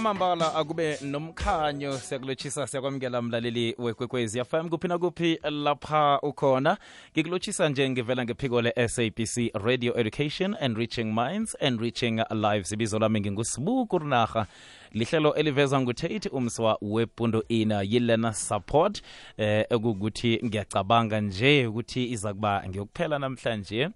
kwamambala akube nomkhanyo. Siyakulotshisa siyakwamukela mlaleli wekwekwezi. Fm kuphi nakuphi lapha ukhona. Ngikulotshisa nje ngivela ngephiko le-sabc radio education and reaching minds and reaching lives. Ibizo lami ngingusibuku rinarha lihlelo elivezwa ngutate umswa wepundo ina. Yilena support eh ekukuthi ngiyacabanga nje ukuthi iza kuba ngiyokuphela namhlanje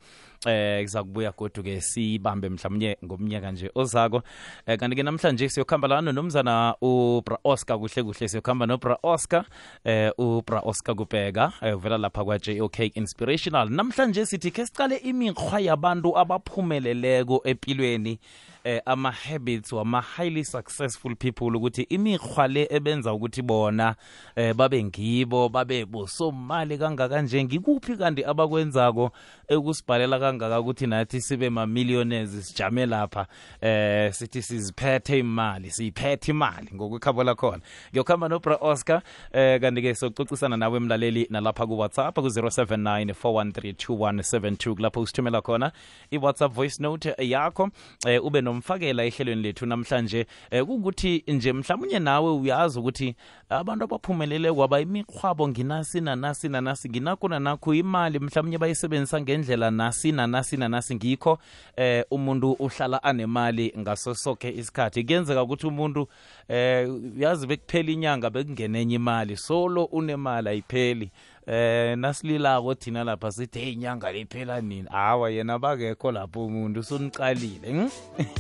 eh kubuya kodwa-ke sibambe mhlawumnye ngomnyaka nje ozako. Eh, kanti-ke namhlanje siyokuhamba lana nomzana ubra oscar kuhle kuhle siyokuhamba nobra oscar. Eh ubra oscar kubheka eh, uvela lapha kwa-jok inspirational. Namhlanje sithi ke sicale imikhwa yabantu abaphumeleleko empilweni eh, ama-habits wama-highly successful people ukuthi imikhwa le ebenza ukuthi bona eh, babe ngibo babe bosomali kangaka nje ngikuphi kanti abakwenzako ekusibhalela kangaka ukuthi nathi sibe ma-millionaires sijame lapha eh sithi siziphethe imali siyiphethe imali ngokwekhabo lakhona. Ngiyokuhamba nobra oscar eh kanti-ke sokucocisana nawe emlaleli nalapha kuwhatsapp ku-079 413 kulapho usithumela khona i-whatsapp voice note yakho. Eh ube nomfakela ehlelweni lethu namhlanje. Eh kukuthi nje mhlawumnye nawe uyazi ukuthi abantu abaphumelele kwaba imikhwabo nginasi nanasi nanasi nginakho nanakho imali mhlawumnye bayisebenzisa ngendlela nasi nanasi nanasi ngikho eh umuntu uhlala anemali ngaso sonke isikhathi. Kuyenzeka ukuthi umuntu eh yazi bekuphela inyanga bekungena enye imali solo unemali ayipheli. Eh nasililako thina lapha sithi hey inyanga liphela nini hawa yena bakekho lapho umuntu usuniqalile hm?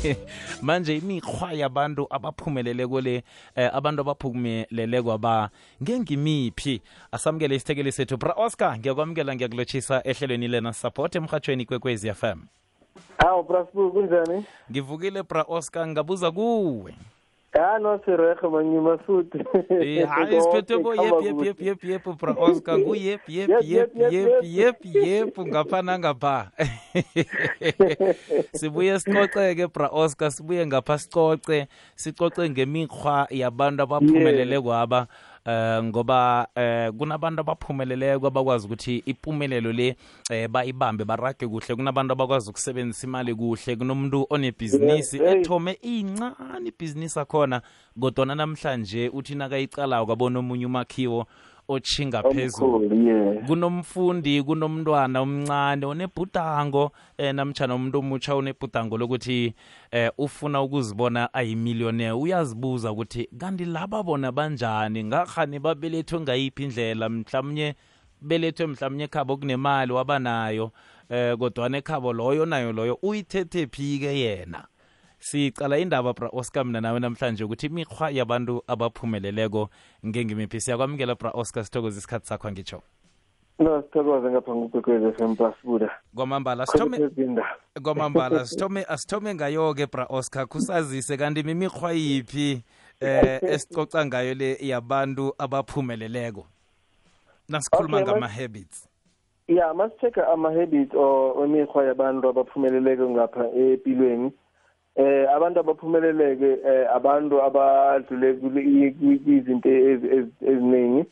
manje imikhwa yabantu abaphumelele kole eh, abantu abaphumelele kwaba ngengimiphi? Asamukele isithekeli sethu. Bra oscar ngiyakwamukela ngiyakulotshisa ehlelweni lena. Support emhatshweni f m. Hawu Brasbu kunjani? ngivukile bra oscar ngabuza kuwe Ya no sirehe manyuma futhi. Eh, hayi siphethe bo yep yep yep yep yep bra oscar ku yep yep yep yep yep yep ngapha nangapha sibuye sicoce-ke bra oscar sibuye ngapha sicoce sicoce ngemikhwa yabantu abaphumelele kwaba eh ngoba eh kunabantu abaphumeleleko abakwazi ukuthi impumelelo le eh bayibambe barage kuhle. Kunabantu abakwazi ukusebenzisa imali kuhle. Kunomuntu onebhizinisi Yeah, hey. ethome incane ibhizinisi akhona kodwana namhlanje uthi nakayicalayo kwabona omunye umakhiwo otshinga phezulu. Omkhulu yeah. kunomfundi kunomntwana omncane onebhudango. Eh namtshana umuntu omutsha onebhudango lokuthi eh ufuna ukuzibona ayimillionaire uyazibuza ukuthi kanti laba bona banjani? Ngakhani babelethwe ngayiphi indlela? Mhlawumnye belethwe mhlawumnye ekhabo kunemali wabanayo eh kodwana ekhabo loyo nayo loyo uyithethe phi-ke yena? Sicala indaba bra oscar mina nawe namhlanje ukuthi imikhwa yabantu abaphumeleleko ngengimiphi siyakwamukela bra oscar sithokoze isikhathi sakho angitsho No sithokoze ngapha ngubhekwezi FM kwamambala sithome Khona kwamambala sithome asithome ngayo-ke bra oscar kusazise kanti mimikhwa yiphi eh esicoca ngayo le yabantu abaphumeleleko? Nasikhuluma Okay, ngama-habits. Yeah, masitheka ama habits or imikhwa yabantu abaphumeleleko ngapha empilweni. Eh abantu abaphumeleleke eh abantu abadlule kule- izinto ezi- ezi- eziningi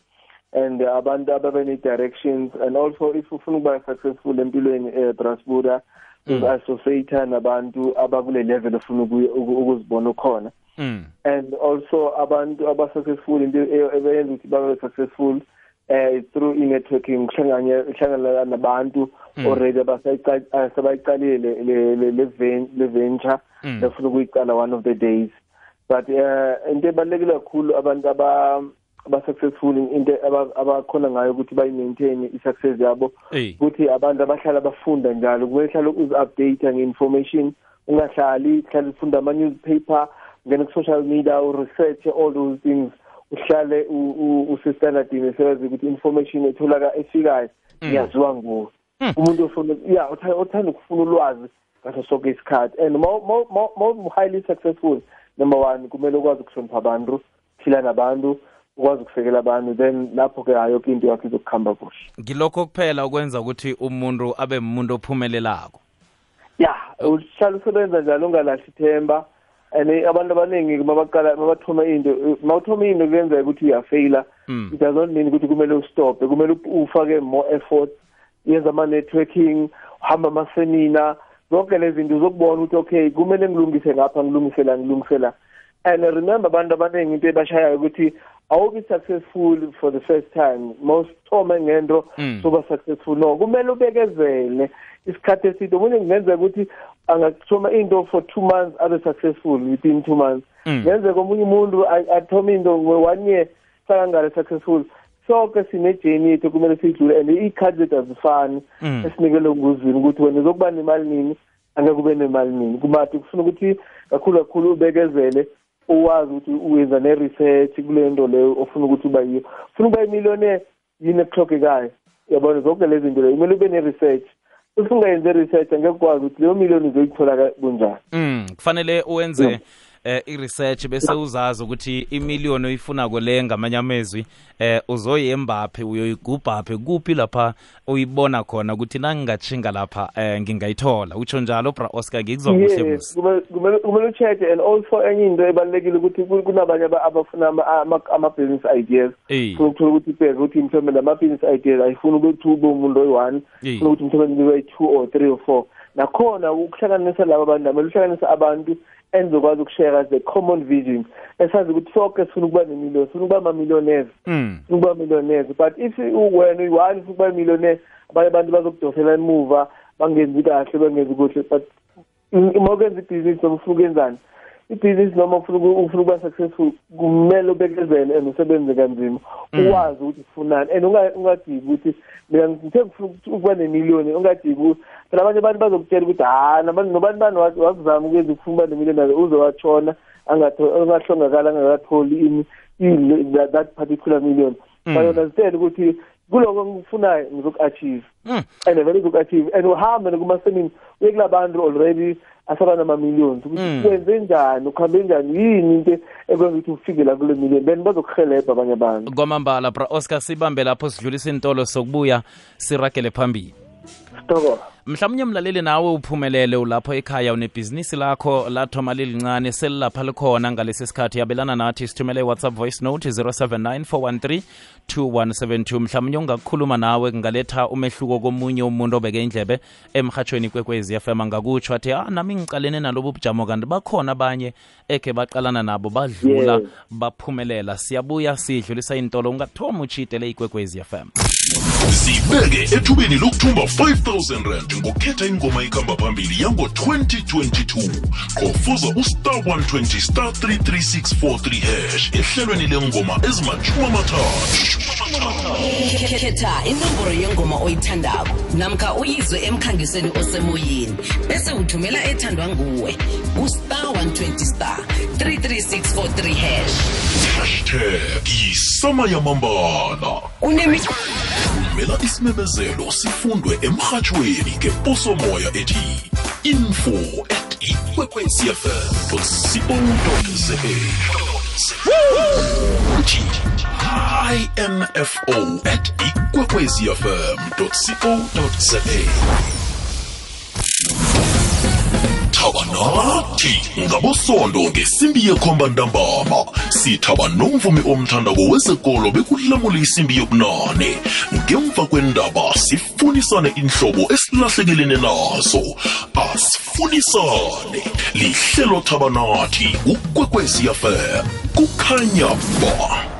and abantu ababe ne directions and also if ufuna ukuba successful empilweni eh Brasbuda Mm. associate nabantu abakule level ofuna ukuyi- uku- ukuzibona ukhona. mm. and also abantu abasuccessful into e- ebenza ukuthi babe successful eh through i-networking kuhlanganye kuhlangana nabantu Mm. already abasayiqa- eh, sebayiqalile le- le le ven- le venture Mm. befuna ukuyiqala one of the days but eh into ebalulekile kakhulu abantu aba aba-successful into aba- abakhona ngayo ukuthi bayi-maintain i-success yabo Ey. ukuthi abantu abahlala bafunda njalo kumele hlale uzi-update nge-information ungahlali hlale ufunda ama-newspaper ngene ku-social media u-research all those things uhlale u- u- usestandardini sewazi ukuthi information etholaka efikayo Mm. yaziwa nguwe Mm. umuntu ofuna ya otha- othanda ukufuna ulwazi ngaso sonke isikhathi. And highly successful number one kumele ukwazi ukuhlonipha abantu phila nabantu ukwazi ukusekela abantu then lapho-ke hayi yonke into yakho izokuhamba kuhle. Ngilokho kuphela ukwenza ukuthi umuntu abe umuntu ophumelelako. Ya uhlala usebenza njalo ungalahli ithemba. And abantu abaningi mabaqala mabathoma into mawuthoma into kuyenzeka ukuthi uyafeyila. Mm. it does not mean ukuthi kumele ustophe kumele up- ufake more effort yenza ama-networking uhamba amasemina zonke lezi zinto uzokubona ukuthi okay kumele ngilungise ngapha ngilungisela ngilungisela and remember abantu abaningi into ebashayayo ukuthi awubi successful for the first time. Most thome ngento Mm. soba successful. No kumele ubekezele isikhathi eside. Omunye kungenzeka ukuthi angathoma into for two months abe successful within two months. Mm. ngenzeka omunye umuntu a- athome into one year sakangale successful. Sonke sine-journey yethu kumele siyidlule and iy'khathi zethu azifani. Mm. esinikelwe nguzini ukuthi wena uzokuba nemali nini angeke ube nemali nini. Kumathi kufuna ukuthi kakhulu kakhulu ubekezele uwazi ukuthi uwenza ne-research kule nto leyo ofuna ukuthi uba yiyo. Ufuna ukuba imillionaire yini ekuhlogekayo yabona zonke lezi zinto leyo kumele ube ne-research. If ungayenzi i-research angeke ukwazi ukuthi leyo million uzoyithola ka- bunjani Mm, kufanele uwenze eh i-research bese uzazi ukuthi imiliyoni oyifunako le ngamanye amezwi eh uzoyembaphi uyoyigubhaphi kuphi lapha uyibona khona ukuthi nangingatshinga lapha eh ngingayithola? Utsho njalo bra Oscar ngikuzwa kuhle yes musi kumele- kumele kumele ucheck-e and also enye into ebalulekile ukuthi ku- kunabanye aba- abafuna ama- ama- ama-business ideas. Eh. funa ukuthola ukuthi ubheke ukuthi mhlawumbe lama-business ideas ayifuni ukuthi ube umuntu oyi-one. Eh. funa ukuthi mhlawumbe nibe two or three or four. Nakhona ukuhlanganisa laba bantu namele uhlanganisa abantu enizokwazi ukushare the common vision. Esazi ukuthi sonke sifuna ukuba nemiliyoni sifuna ukuba ama-millionaires Mm. ufuna ukuba millionaires. But if u- wena uyi-one ufuna ukuba millionaire abanye abantu bazokudosela emuva bangenzi kahle bangenzi kuhle. But uma ukwenza ibhizinisi noma ufuna ukwenzani ibhizinisi noma ufuna uku- ufuna ukuba successful kumele ubekezele and usebenze kanzima. Uwazi ukuthi ufunani and unga- ungadiki ukuthi mina ngithe ngifuna ukuthi ukuba nemiliyoni ungadiki u- phela abanye abantu bazokutshela ukuthi ha nobani bani wa- wakuzama ukwenza ukufuna ukuba nemiliyoni uzowatshona angatho- angahlongakala angakatholi ini ini- that- that particular million. Mm. bayounderstand ukuthi kuloko ngikufunayo ngizoku-achieve. Mm. and vele zoku-achieve and uhambe nokumasemini uye kula bantu already asaba nama-millions ukuthi Mm. wenze njani ukuhambe njani yini into ekwenza ukuthi ufike la kule million? Then bazokuhelebha abanye abantu. Kwamambala bra Oscar sibambe lapho sidlulisa intolo sokubuya siragele phambili. Sitoko mhlawumnye mlaleli nawe uphumelele ulapho ekhaya unebhizinisi lakho lathoma lilincane selilapha likhona ngalesi sikhathi. Yabelana nathi sithumele i-whatsapp voice note 079 2172 mhlawumnye ungakukhuluma nawe kungaletha umehluko komunye umuntu obeke indlebe emhatshweni kwekwezi fm angakutsho athi ah nami ngicalene nalobu bujamo kanti bakhona abanye ekhe baqalana nabo badlula yeah. baphumelela. Siyabuya sidlulisa intolo ungathomi utshitele ikwekwezi fm zibeke ethubeni lokuthumba 5000 rand ngokhetha ingoma ikhamba phambili yango-2022 qofuza ustar 120 star 33643 hash ehlelweni lengoma ezimachumi amathathu. Khetha inomboro yengoma oyithandako namkha uyizwe emkhangisweni osemoyeni bese uthumela ethandwa nguwe. Ustar 120 star 33643 hash. Hashtag yisama yamambala. Unemi vumela isimemezelo sifundwe emhatshweni ngeposomoya ethi info at ikwekwecfm co uthi info at ikwekwecfm co za thaba nathi ngabosondo ngesimbi yekhomba ntambama. Sithaba nomvumi omthandako wezekolo bekulamula isimbi yobunane. Ngemva kwendaba sifunisane inhlobo esilahlekelene nazo. Asifunisane. Lihlelo thaba nathi ukwekwezi fm kukhanya ba.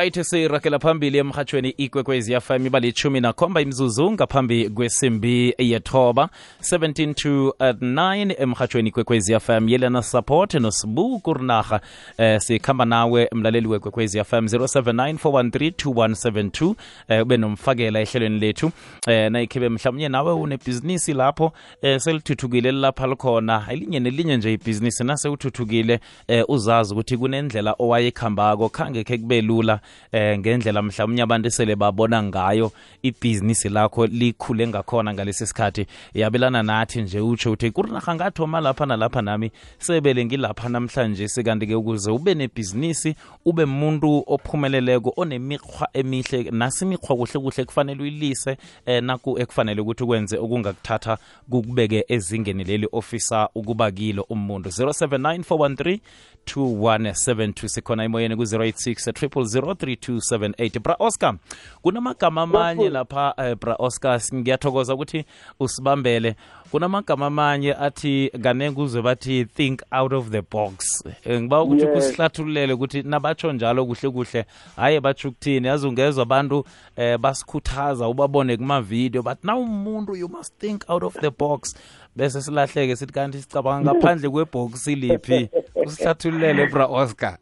Right sirakela phambili emhatshweni ikwekwezi fm iba lichumi nakhomba imzuzu ngaphambi kwesimbi yethoba. 17 to uh, 9 emhatshweni ikwekwezi fm yelena support nosibu kurinaha eh, sikhamba nawe mlaleli wekwekwezi fm 079 413 eh, ube nomfakela ehlelweni lethu. Eh, nayikhibe mhlawumnye nawe unebhizinisi lapho eh, selithuthukile lapha likhona. Elinye nelinye nje ibhizinisi nase uthuthukile eh, uzazi ukuthi kunendlela owayekhambako. Khange khe kube lula eh, ngendlela mhlawumnye abantu esele babona ngayo ibhizinisi lakho likhule ngakhona ngalesi sikhathi. Yabelana nathi nje utsho uthi kurinaha ngathoma lapha nalapha nami sebele ngilapha namhlanje sikanti-ke ukuze ube nebhizinisi ube muntu ophumeleleko onemikhwa emihle nasimikhwa kuhle kuhle kufanele uyilise eh, naku ekufanele ukuthi ukwenze okungakuthatha kukubeke ezingeni leli ofisa ukuba kilo umuntu. 079 413 2172 sikhona imoyeni ku-086 000 3278 bra oscar kunamagama amanye lapha eh, bra oscar ngiyathokoza ukuthi usibambele. Kunamagama amanye athi kanenge uzwe bathi think out of the box. Eh, ngiba ukuthi Yes. kusihlathululele ukuthi nabatsho njalo kuhle kuhle. Hhayi batsho ukuthini? Yazi ungezwa abantu eh, basikhuthaza ubabone kuma-video but now umuntu you must think out of the box bese silahleke sithi kanti sicabanga ngaphandle kwebhokisi liphi? Usihlathululele bra oscar.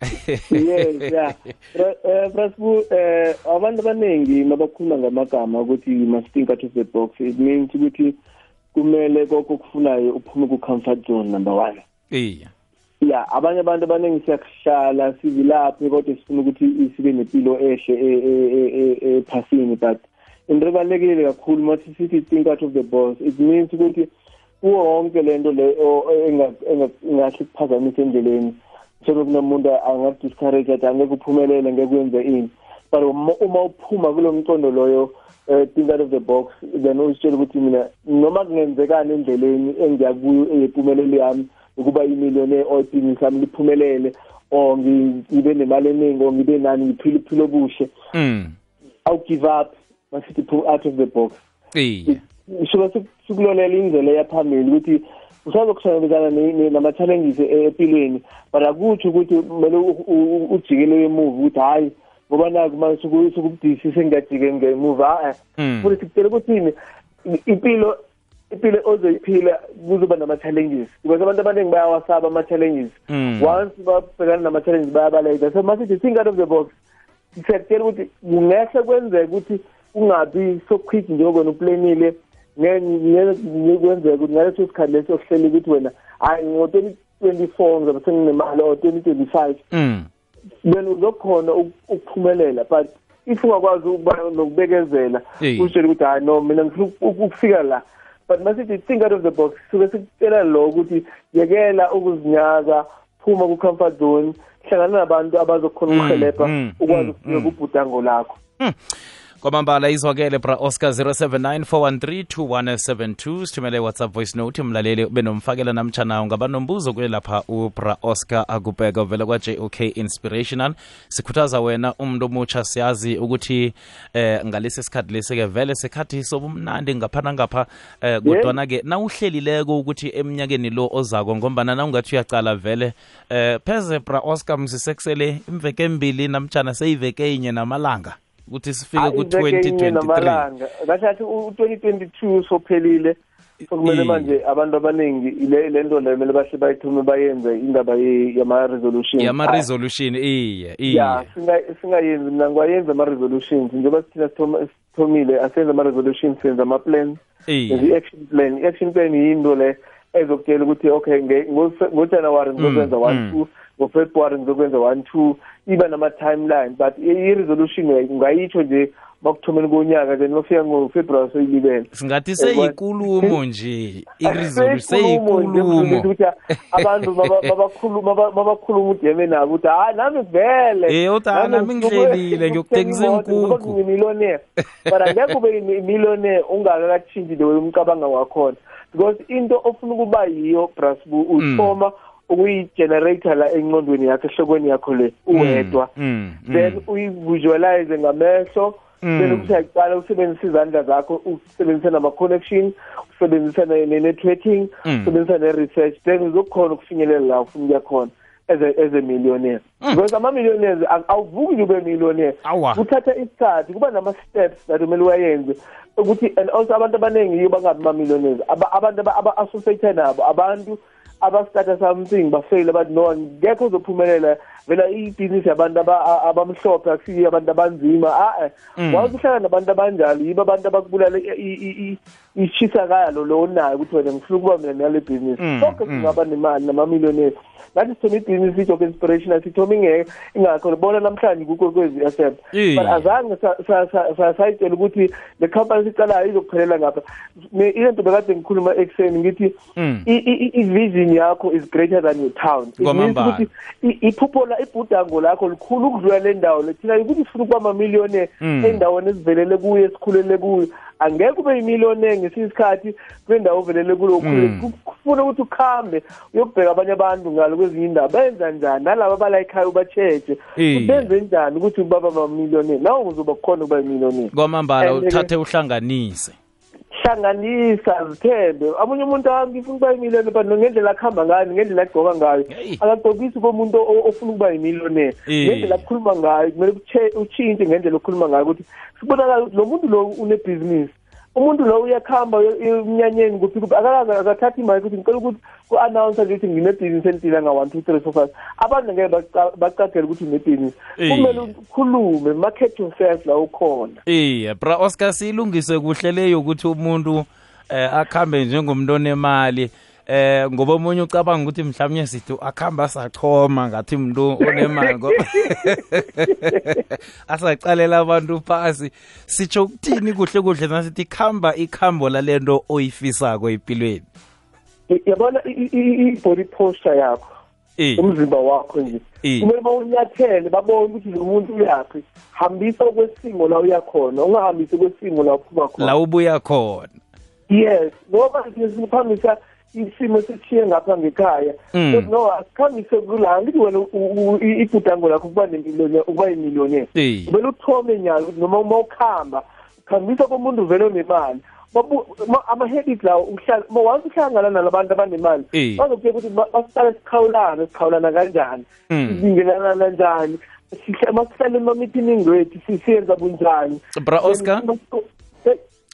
Yes yeah Fra- eh, Frasbu eh abantu abaningi mabakhuluma ngamagama ukuthi you must think out of the box it means ukuthi kumele konke okufunayo uphume ku comfort zone number 1 iya ya abanye abantu abaningi siyakuhlala sivilaphe kodwa sifuna ukuthi sibe nempilo ehle e- e- e- e- ephasini but into ebalulekile kakhulu mathi sithi think out of the box it means ukuthi kuwo wonke lento le engahle kuphazamise endleleni. Njengoba kunomuntu angadiscourage athi angeke uphumelele ngeke wenze ini. But uma uma uphuma kulo mcondo loyo eh, think out of the box then uzitshela ukuthi mina noma kungenzekani endleleni engiyakuyo eyempumelelo yami ukuba imillionaire or ibhizinisi lami liphumelele or ngi- ngibe nemali eningi or ngibe nani ngiphile uphilo obuhle mm. awu give up masithi out of the box. Suke sikulolela indlela yaphambili ukuthi usazokuhlangabezana ne- ne- nama-challenges e- empilweni but akutsho ukuthi kumele u- u- ujikele emuva ukuthi hhayi ngoba naku manje suku- sukubudisi sengiyajike ngemuva a Mm. futhi sikutshela ukuthi impilo impilo ozoyiphila kuzoba nama-challenges because abantu abaningi bayawasaba ama-challenges Mm. once babhekana nama-challenges bayabaleka so masithi think out of the box siyakutshela ukuthi kungehle kwenzeka ukuthi ungabi so quick njengokona uplanile kwenzeka ukuthi ngaleso sikhathi leso kuhleli ukuthi wena hayi ngo-twenty twenty-four ngizabe senginemali or twenty twenty-five mm. then uzokhona uk- ukuphumelela but if ungakwazi ukuba nokubekezela Hey. uzitshele ukuthi hayi no mina ngifuna uk- ukufika la but masithi think out of the box suke sikutshela lo ukuthi yekela ukuzinyaka phuma ku-comfort zone hlangana nabantu abazokhona Mm, ukuhelebha mm, ukwazi mm, ukufika mm. kubhudango lakho kwamambala izwakele bra oscar 0794132172 sithumele whatsapp voice note mlaleli benomfakela namtshana ungaba nombuzo kuye lapha ubra oscar akubheka uvela kwa-jok inspirational. Sikhuthaza wena umuntu omutsha siyazi ukuthi eh ngalesi sikhathi lesi-ke vele sikhathi sobumnandi ngapha nangapha eh kodwana-ke nawuhlelileko ukuthi eminyakeni lo ozako ngombana na ungathi uyacala vele eh pheze bra oscar msisekusele imveke embili namtshana seyiveke inye namalanga ukuthi sifike Hayi, iveke inye ku-2023 namalanga. Kahlathi u-twenty twenty-two sophelile sokumele Iye. manje abantu abaningi ile le nto leyo kumele bahle bayithume bayenze indaba ye- yama-resolution. Yama-resolution iye ya iye singa- singayenzi mina ngiwayenza ama-resolutions. Njengoba thina sithoma- sithomile asenze ama-resolutions senza ama-plans iye. i-action plan. I-action plan yinto le ezokutshela ukuthi okay nge- ngo- ngojanuwari ngizokwenza Mm, one mm. two ngofebruwari ngizokwenza one two iba nama-timeline but i- i-resolution ungayitsho nje bakuthomeni konyaka then mafika ngofebruwari soyilibele singathi Eh, seyikulumo nje iresolution Seyikulumo nje, seyikulumo. ukuthi abantu maba- mabakhuluma maba- mabakhuluma udeme nabo ukuthi hayi nami vele Eh, uthi, "Ah, nami ngihlelile, ngiyokuthenga iinkukhu." ngimillionaire but angeke ube millionaire ungakakatshintshi the way umcabanga wakhona because into ofuna ukuba yiyo brasbu uthoma ukuyi-generator la engqondweni yakho ehlokweni yakho le uwedwa Mm, mm, then mm. uyivisualize ngamehlo Mm. then ukuthi uyaqala usebenzise izandla zakho usebenzise nama-connection usebenzise ne- ne-networking Mm. usebenzise ne-research then uzokhona ukufinyelela la ufuna ukuya khona as a, as a millionaire because ama-millionaires aw- awuvuki nje ube millionaire Awa. kuthatha isikhathi kuba nama-steps that kumele wayenze ukuthi and also abantu abaningi yiyo bangabi ma-millionaires Aba- abantu aba- aba-associate nabo abantu abastata something bafeyile bathi no ngekho uzophumelela vela ibhizinisi yabantu aba- a- abamhlophe akusiyo abantu abanzima a-e Mm. wazi uhlala nabantu abanjalo yibo abantu abakubulala i- i- i- ishisakalo lo onayo ukuthi wena ngifuna ukuba mina nale bhizinisi Mm, sonke mm. singaba nemali namamillionaires ngathi sithome ibhizinisi ijob inspirational sithome ingeke ingakho bona namhlanje kukwekwezi f m Iye. but azange sa- sa- sa- sa- sayitshela ukuthi le company sicalayo izokuphelela ngapha Me- ile nto bekade ngikhuluma ekuseni ngithi Mm. i- i- i- ivision endlini yakho is greater than your town It means Kwamambala. ukuthi i- iphupho la ibhudango lakho likhulu ukudlula le ndawo le thina ukuthi sifuna ukuba mamiliyone Mm. endaweni esivelele kuyo esikhulele kuyo angeke ube yimiliyone ngesinye isikhathi kule ndawo ovelele kulo Mm. kufuna ukuthi ukhambe uyokubheka abanye abantu ngalo kwezinye indawo. Benza njani? Nalaba abala ekhaya ubatsheje Iye. ukuthi benze njani ukuthi baba mamiliyoneri nawe uzoba khona ukuba yimiliyoneri kwamambala And-ke- uthathe uhlanganise. Hlanganisa zithembe abunye umuntu "Ah, ngifuna ukuba yimiliyoneri but ngendlela akuhamba ngayo ngendlela agcoka ngayo Hey. akagcokisi komuntu o- ofuna ukuba yimiliyoneri Eh. ngendlela akhuluma ngayo kumele kutshe- utshintshe ngendlela okhuluma ngayo ukuthi sibonakala ukuthi lo muntu lo unebhizinisi umuntu lo uyakuhamba uye- uye emnyanyeni kuphi kuphi akakaze akathatha imali ukuthi ngicela ukuthi ku-announce nje ukuthi nginebhizinisi elithile nga-one two three four five. Abantu ngeke baca- bacacele ukuthi unebhizinisi Eh. kumele ukhulume market yourself la ukhona. Iye bra oscar siyilungise kuhle leyo ukuthi umuntu eh akhambe njengomuntu onemali eh ngoba omunye ucabanga ukuthi mhlawumnye sithi akuhamba sachoma ngathi umuntu onemali ngoba asacalela abantu phasi. Sitsho ukuthini kuhle kuhle nasithi khamba ikhambo lalento oyifisako empilweni? Yabona i-body posture yakho Eh, umzimba wakho nje. Eh. kumele bawunyathele babone ukuthi lo muntu uyaphi. Hambisa kwesimo la uyakhona ungahambisi kwesimo la uphuma khona. La ubuya khona. Yes ngoba thina siphambisa isimo seshiye ngapha ngekhaya Mm. so no asikhambise kula ngithi wena u- u- i- ibhudango lakho ukuba nemiliyoni ukuba yimiliyoneri Eh. kumele uthome nyalo ukuthi noma uma ukhamba khambisa komuntu vele onemali Babu- ma- ama-habit lawo uhlala ma once uhlangana nalabantu abanemali Eh. bazokutshela ukuthi ma- masihlale sikhawulane sikhawulana kanjani Mm. sizingelana kanjani Sihle- masihlale ema-meeting wethu si- siyenza bunjani bra oscar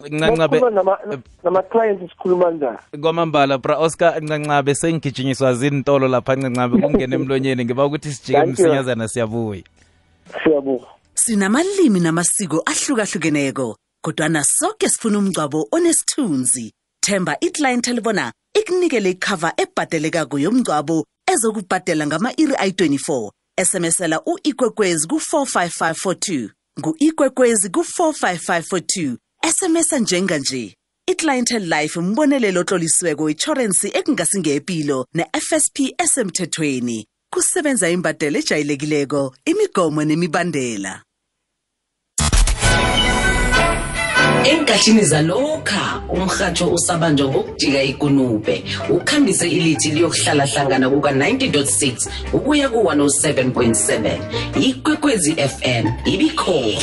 ncancabe Masikhuluma nama- nama-clients sikhuluma njani? kwamambala bra oscar ncancabe sengigijinyiswa zintolo lapha ncancabe kungena emlonyeni. Ngiba ukuthi sijike Thank you. msinyazana siyabuya. Siyabonga Sinamalimi namasiko ahlukahlukeneko kodwana sonke sifuna umngcwabo onesithunzi. Themba iclient bona ikunikele icover ebhadelekako yomngcwabo ezokubhadela ngama-iri ayi-24 smsela u-ikwekwezi ku-45542 ngu-ikwekwezi ku-45542 smsa njenganje iclientel life umbonelelo otlolisiweko itjhorensi ekungasingepilo ne-fsp esemthethweni. Kusebenza imbadelo ejayelekileko imigomo nemibandela. Enkathini zalokha umrhatsho usabanjwa ngokujika ikunube. Ukhambise ilithi liyokuhlala hlangana kuka-90.6 ukuya ku-107.7 ikwekwezi fm ibikhona.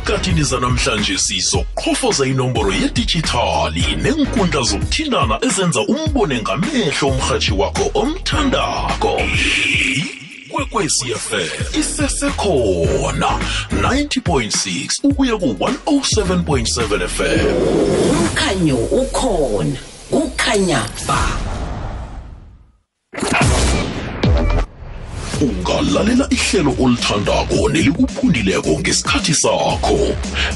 Nenkathini zanamhlanje sizoqhofoza inomboro yedijithali nenkundla zokuthindana ezenza umbone ngamehlo umrhatshi wakho omthandako. Ikwekwecfm isesekhona 90.6 ukuya ku-107.7 fm umkhanyo ukhona kukhanya ba. Ungalalela ihlelo olithandako nelikuphundileko ngesikhathi sakho.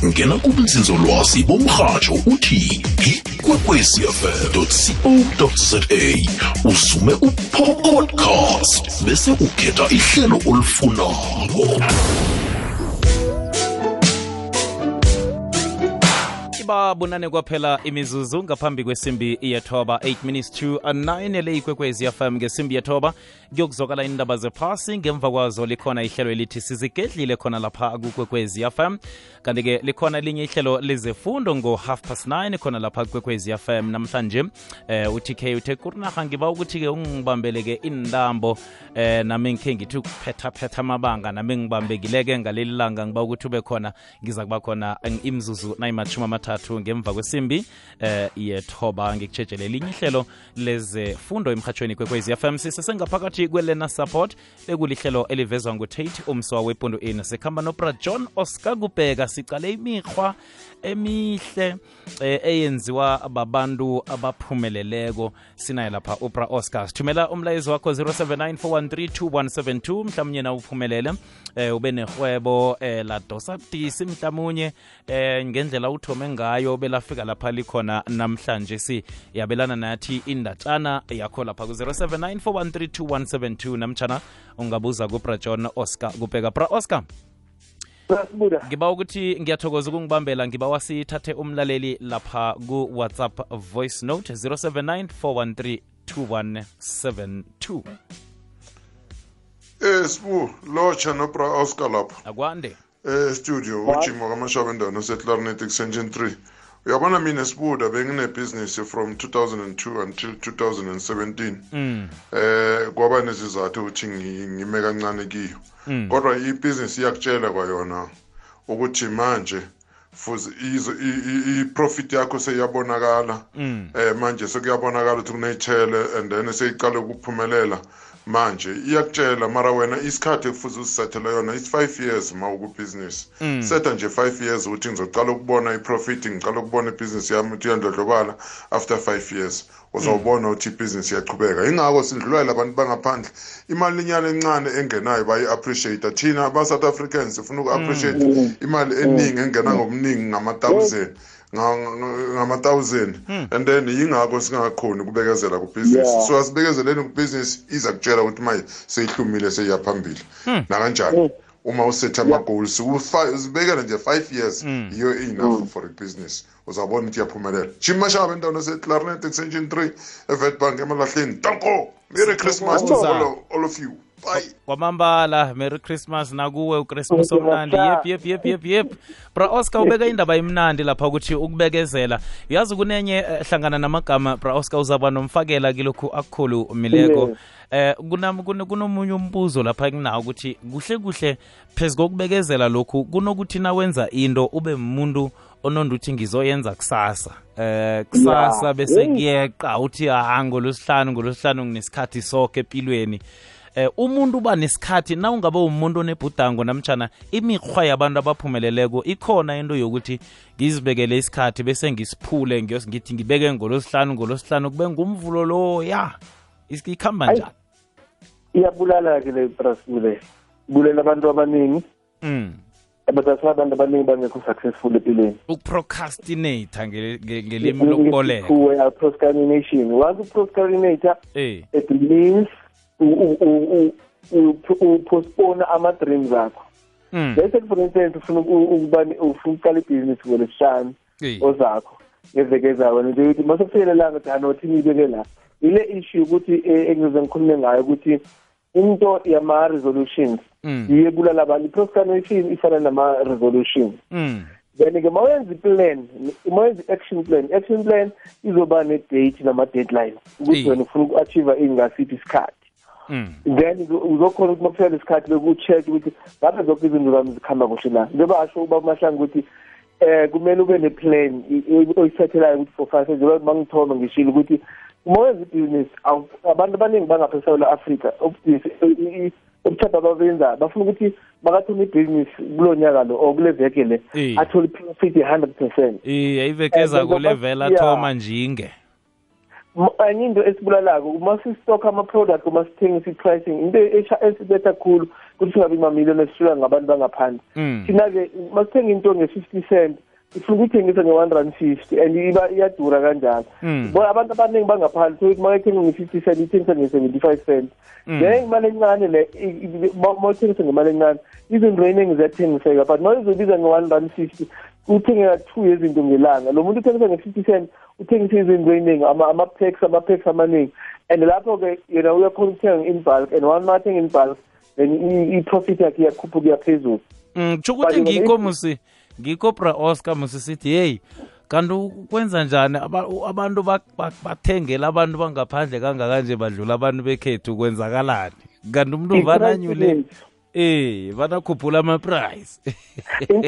Ngena kubunzinzolwazi bomrhatsho uthi ikwekwecfm co za usume upodcast bese ukhetha ihlelo olifunako. Ibabunane kwaphela imizuzu ngaphambi kwesimbi yethoba. 8 minutes to 9 le ikwekwezi fm ngesimbi yethoba. Kuyokuzokala indaba zephasi ngemva kwazo likhona ihlelo elithi sizigedlile khona lapha kukwekwezi fm kanti-ke likhona elinye ihlelo lezefundo ngo-half past 9 khona lapha kukwekwezi fm namhlanje eh, utk uthe kurinaha ngiba ukuthi-ke ungibambeleke intambo eh, nami ngikhe ngithi ukuphethaphetha amabanga nami ngibambekileke ngaleli langa ngiba ukuthi ube khona ngiza kuba khona eh, imzuzu nayimathumi amathathu ngemva kwesimbi eh, yethoba ngikutshejele elinye ihlelo lezefundo emhatshweni kwekwezi fm sisesengaphakathi kwelena support bekulihlelo elivezwa ngutate umswa wepundo in sikhamba nopra john oscar kubheka. Sicale imikhwa emihle eh, eyenziwa babantu abaphumeleleko. Sinaye lapha upra oscar. Sithumela umlayezo wakho 0794132172 mhlawumnye na uphumelele eh, ube nehwebo eh, ladosa budisi mhlawumunye eh, ngendlela uthome ngayo belafika lapha likhona namhlanje. Si yabelana nathi indatshana yakho lapha ku-0794132172 namtshana ungabuza kubrajon oscar kubheka. Bra oscar ngiba ukuthi ngiyathokoza ukungibambela ngiba wasithathe umlaleli lapha ku-whatsapp voice note 079 413 2172 Eh sibu locha nobra Oscar lapha. Akwande eh studio ujimo kaMashaba endaweni oseClarinet extension 3 uyabona mina sibuda benginebusiness from 2002 until 2017 mm. eh kwaba nesizathu ukuthi ngi- ngime kancane kiyo Mm. kodwa ibusiness iyakutshela kwayona ukuthi manje futhi izo- i- i- i-profit yakho seyiyabonakala Mm. eh manje sekuyabonakala ukuthi kuneyithele and then seyiqale ukuphumelela manje iyakutshela mara wena isikhathi ekufuze uzisethele yona is 5 years ma ukubusiness Mm. setha nje 5 years ukuthi ngizocala ukubona i-profit ngicala ukubona ibhizinisi yami ukuthi iyandlondlobala after 5 years uzawubona ukuthi ibhizinisi iyaqhubeka. Ingakho sindlulwela abantu bangaphandle. Imali inyana encane engenayo bayi-appreciate thina ba-south africans sifuna uku-appreciate imali eningi engena ngomningi ngama-thousand nga- nga- ngama-thousand and then yingakho singakhoni ukubekezela kubhizinisi. Yeah. so asibekezeleni kubhizinisi iza kutshela ukuthi manje seyihlumile seyiyaphambili. Nakanjani? Uma usethe ama-goals ufa- uzibekele nje five years yiyo enough for ibhizinisi uzawubona ukuthi iyaphumelela. Jim mashaba endaweni eseclarinet extension 3 evetbank emalahleni. Tanko merry christmas to Sithokoza. all, all of you. bye kwamambala merry christmas nakuwe uchristmas omnandi yep yep yep yep yep. Bra oscar ubeka indaba imnandi lapha ukuthi ukubekezela. Uyazi kunenye eh, hlangana namagama bra oscar uzaba nomfakela kilokhu akukhulu mileko. Um eh kunomunye umbuzo lapha kunawo ukuthi kuhle kuhle phezu kokubekezela lokhu kunokuthi nawenza into ube umuntu ononda uthi ngizoyenza kusasa. Eh kusasa bese kuyeqa uthi ha ngolosihlanu ngolosihlanu nginesikhathi sokhe empilweni eh umuntu uba nesikhathi na ungabe umuntu onebhudango namtshana imikhwa yabantu abaphumeleleko ikhona into yokuthi ngizibekele isikhathi bese ngisiphule ngithi ngibeke ngolosihlanu ngolosihlanu kube ngumvulo lo ya ikhamba njani Iyabulala-ke le prasule Bulela abantu abaningi. mm. Abathatha abantu abaningi bangekho successful empilweni. ukuprocrastinata ngelimi lokuboleka procrastination. Once eh it means upostpone ama-dreams akho mm. bese for instance ufuna uku- ukuba ne- ufuna ukuqala ibhizinisi ngolesihlanu Eh. ozakho ngeveke ezayo wena nje ukuthi mase kufikelelanga ukuthi anothi ngiyibeke la ile issue ukuthi eh, engizoze ngikhulume ngayo ukuthi into yama-resolutions Mm. yiyo ebulala abantu i-procrastination ifana nama-resolutions Mm. then-ke ma wenza i-plan ma wenza i-action plan i-action plan izoba ne-date nama-deadline ukuthi Eh. wena ufuna uku-achieve ingasiphi isikhathi Mm. Then uzokhona ukuthi makufika lesikhathi loku-check ukuthi ngabe zonke izinto zami zikhamba kuhle na njengoba asho uba umahlangu ukuthi eh kumele ube ne-plan i- i- oyisethelayo ukuthi for five njengoba mangithoma ngishilo ukuthi uma wenza ibhizinisi awu- abantu abaningi bangapha esewula afrika obuthapha ababenza bafuna ukuthi bakathoma ibhizinisi kulo nyaka lo or kule veke le Eh. athole i-profit ye-hundred percent eh ayivekeza Eh, ngoba- kulevela yeah. thoma njinge M- enye into esibulalako uma sisitokha ama-product uma sithengisa i-pricing into esha- esibetha khulu ukuthi singabi mamiliyoni esishula ngabantu bangaphandle Mm. thina-ke uma sithenga into nge-fifty cent ifuna ukuyithengisa nge-one rand fifty and iba iyadura kanjalo. Mm. bona abantu abaningi bangaphandle so uma uyithenga nge-fifty cent ithengisa nge-seventy five cent. Mm. then imali encane le i- i- ma ma uthengisa ngemali encane izinto eningi ziyathengiseka but ma izobiza nge-one rand fifty uthengeka two yezinto ngelanga. Lo muntu uthengisa nge-fifty cent uthengisa izinto eyiningi ama- ama-packs ama-packs amaningi. And lapho-ke yena uyakhona ukuthenga in bulk and one ma athenga in bulk then i- i-profit yakhe iyakhuphuka iyaphezulu. Mm, tsho ukuthi But ngikho if- musi ngikho bra oscar musisithi heyi kanti ukwenza njani? Abantu bathengela abantu bangaphandle kangakanje badlula abantu bekhethu kwenzakalani? Kanti umuntu vananyule eh vanakhuphula ama-price.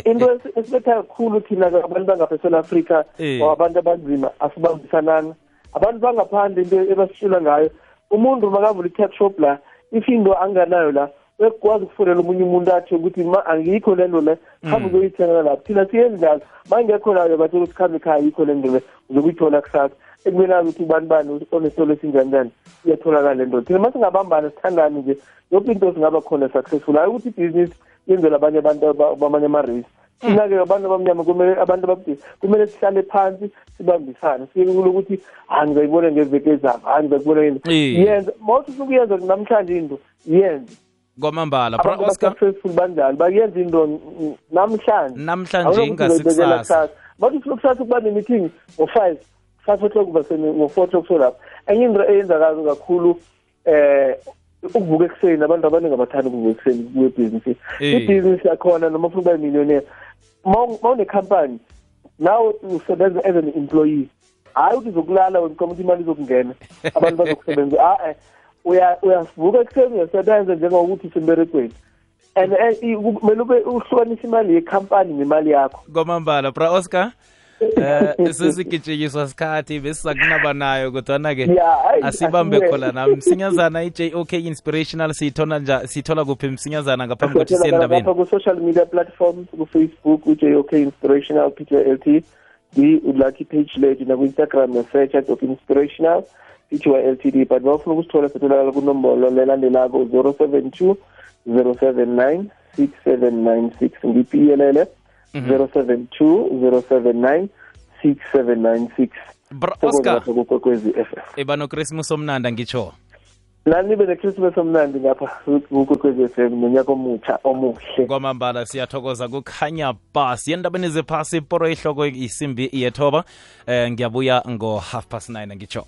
Into esibetha kakhulu thina abantu bangaphesela afrika Eh. or abantu abanzima asibambisananga abantu bangaphandle into ebasitshela ngayo umuntu makavula i-tap shop la ifindo anganayo la uyakwazi ukufonela omunye umuntu athi ukuthi ma angikho le nto le khambe uzoyithengela lapho. Thina siyenzi njalo ma ingekho layo batshela ukuthi khambe ekhaya yikho le nto le uzokuyithola kusasa. Ekumele azi ukuthi ubani bani onesitolo esinjani njani. Iyatholakala le nto. Thina ma singabambana sithandane nje yonke into singaba khona successful. Hayi ukuthi ibhizinisi yenzela abanye abantu aba- bamanye ama-race. Thina-ke abantu abamnyama kumele abantu ababudisi kumele sihlale phansi sibambisane. Siyeke ukuthi hayi ngizayibona ngeveke ezayo hayi ngizakubona yini Eh. yenza ma uthi ufuna ukuyenza namhlanje into yenze kwamambala. Bra abantu oscar. ba-successful banjani? Bakuyenza into n- namhlanje. Namhlanje Awunokuthi ingasikusasa uzobekela kusasa. bathi ufuna kusasa ukuba ne-meeting ngo-five five o'clock basene ngo-four o'clock solapho enye into eyenzakayo kakhulu eh ukuvuka ekuseni abantu abaningi abathanda ukuvuka ekuseni kwebhizinisi Eh. ibhizinisi yakhona noma ufuna ukuba yimillionaire ma unekhampani nawe usebenza as an employee hayi ukuthi uzokulala wena ucoma ukuthi imali izokungena. Abantu bazokusebenza a uya uyavuka ekuseni uyasebenza njengokuthi usemberekweni and eh, kumele ube uhlukanisa imali yekhampani nemali yakho. Kwamambala bra oscar. Um sesigijikiswa sikhathi besisakunaba nayo kodwana-ke asibambe khola na msinyazana i-jok inspirational siyithola nja siyithola kuphi msinyazana ngaphambi kokuthi siye Siyatholakala endabeni lapha ku-social media platforms ku-facebook u-jok inspirational pty lt lucky page lethu naku-instagram nesearch of inspirational pty ltd but bafuna ukusithola satholakala kunombolo lelandelako 072 079 6796 ngipiyelele 072 079 6796 bra oscar. kukwekwezi f m omnanda ngitsho. Nanibe nibe nechristmas omnandi ngapha kukwekwezi f m nonyaka omutsha omuhle. Kwamambala siyathokoza kukhanya bus yendabeni zephasi iporo ihloko isimbi iyethoba eh ngiyabuya ngo half past 9 ngitsho